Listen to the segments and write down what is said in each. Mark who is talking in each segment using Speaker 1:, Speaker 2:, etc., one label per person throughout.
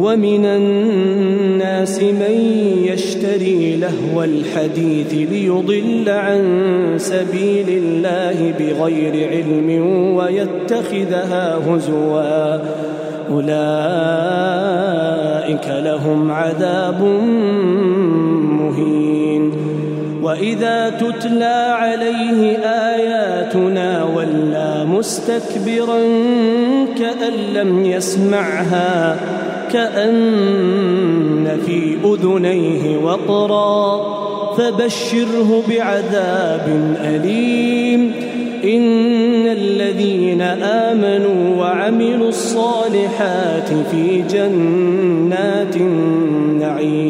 Speaker 1: ومن الناس من يشتري لهو الحديث ليضل عن سبيل الله بغير علم ويتخذها هزوا. أولئك لهم عذاب مهين. وإذا تتلى عليه آياتنا ولى مستكبرا كأن لم يسمعها كأن في أذنيه وقرا فبشره بعذاب أليم. إن الذين آمنوا وعملوا الصالحات في جنات النعيم.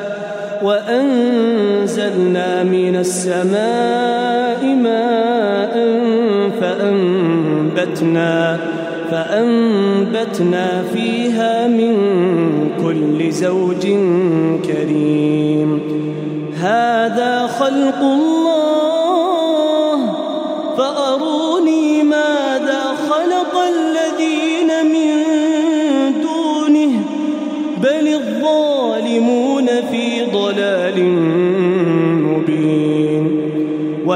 Speaker 1: وأنزلنا من السماء ماء فأنبتنا فأنبتنا فيها من كل زوج كريم. هذا خلق الله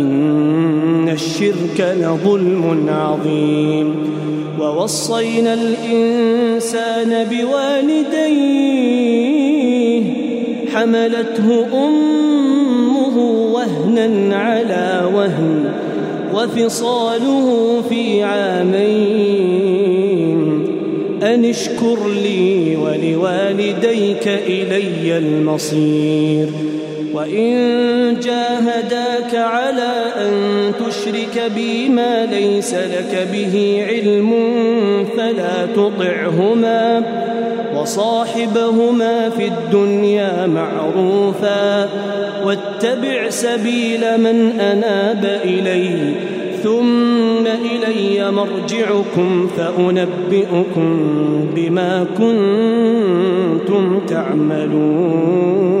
Speaker 1: إن الشرك لظلم عظيم. ووصينا الإنسان بوالديه حملته أمه وهنا على وهن وفصاله في عامين. أن اشكر لي ولوالديك إلي المصير. وإن جاهداك على أن تشرك بي ما ليس لك به علم فلا تطعهما وصاحبهما في الدنيا معروفا واتبع سبيل من أناب إلي ثم إلي مرجعكم فأنبئكم بما كنتم تعملون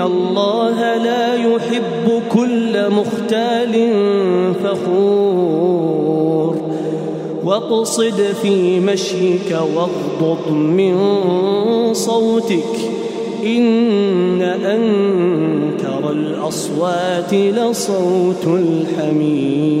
Speaker 1: الله لا يحب كل مختال فخور واقصد في مشيك واغضض من صوتك إن أنكر الأصوات لصوت الحمير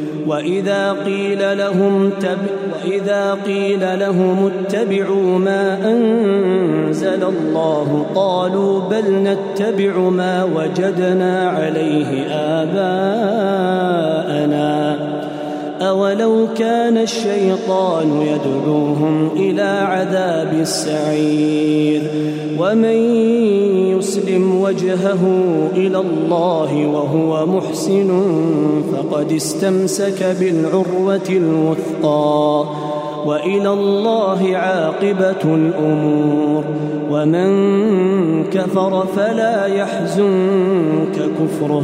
Speaker 1: وإذا قيل لهم تب وإذا قيل لهم اتبعوا ما أنزل الله قالوا بل نتبع ما وجدنا عليه آباءنا أولو كان الشيطان يدعوهم إلى عذاب السعير ومن يسلم وجهه إلى الله وهو محسن فقد استمسك بالعروة الوثقى وإلى الله عاقبة الأمور ومن كفر فلا يحزنك كفره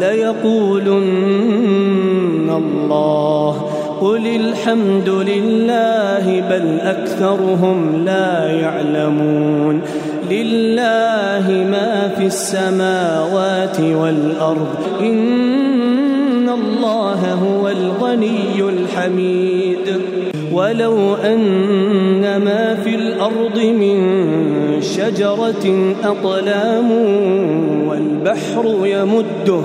Speaker 1: ليقولن الله قل الحمد لله بل أكثرهم لا يعلمون لله ما في السماوات والأرض إن الله هو الغني الحميد ولو أن ما في الأرض من شجرة أقلام والبحر يمده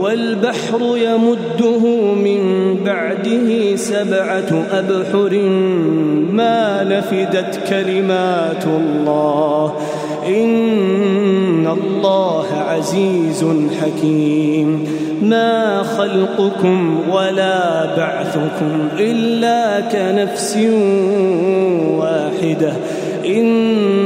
Speaker 1: والبحر يمده من بعده سبعة أبحر ما نفدت كلمات الله. إن الله عزيز حكيم. ما خلقكم ولا بعثكم إلا كنفس واحدة. إن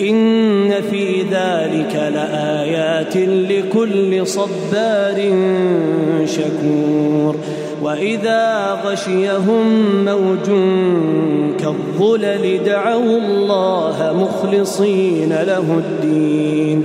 Speaker 1: إن في ذلك لآيات لكل صبار شكور. وإذا غشيهم موج كالظلل دعوا الله مخلصين له الدين.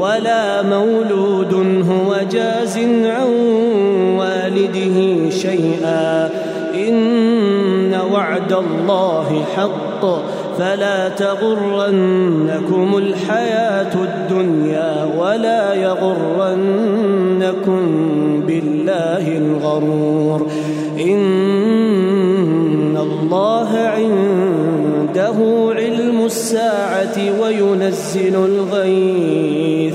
Speaker 1: ولا مولود هو جاز عن والده شيئا. إن وعد الله حق فلا تغرنكم الحياة الدنيا ولا يغرنكم بالله الغرور. إن الله عنده علم الساعة وينزل الغيث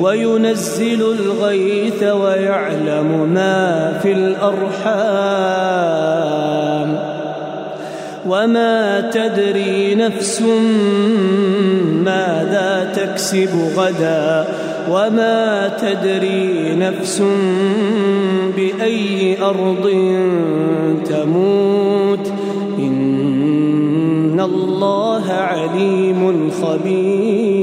Speaker 1: وينزل الغيث ويعلم ما في الأرحام. وما تدري نفس ماذا تكسب غدا وما تدري نفس بأي أرض تموت. الله عليم خبير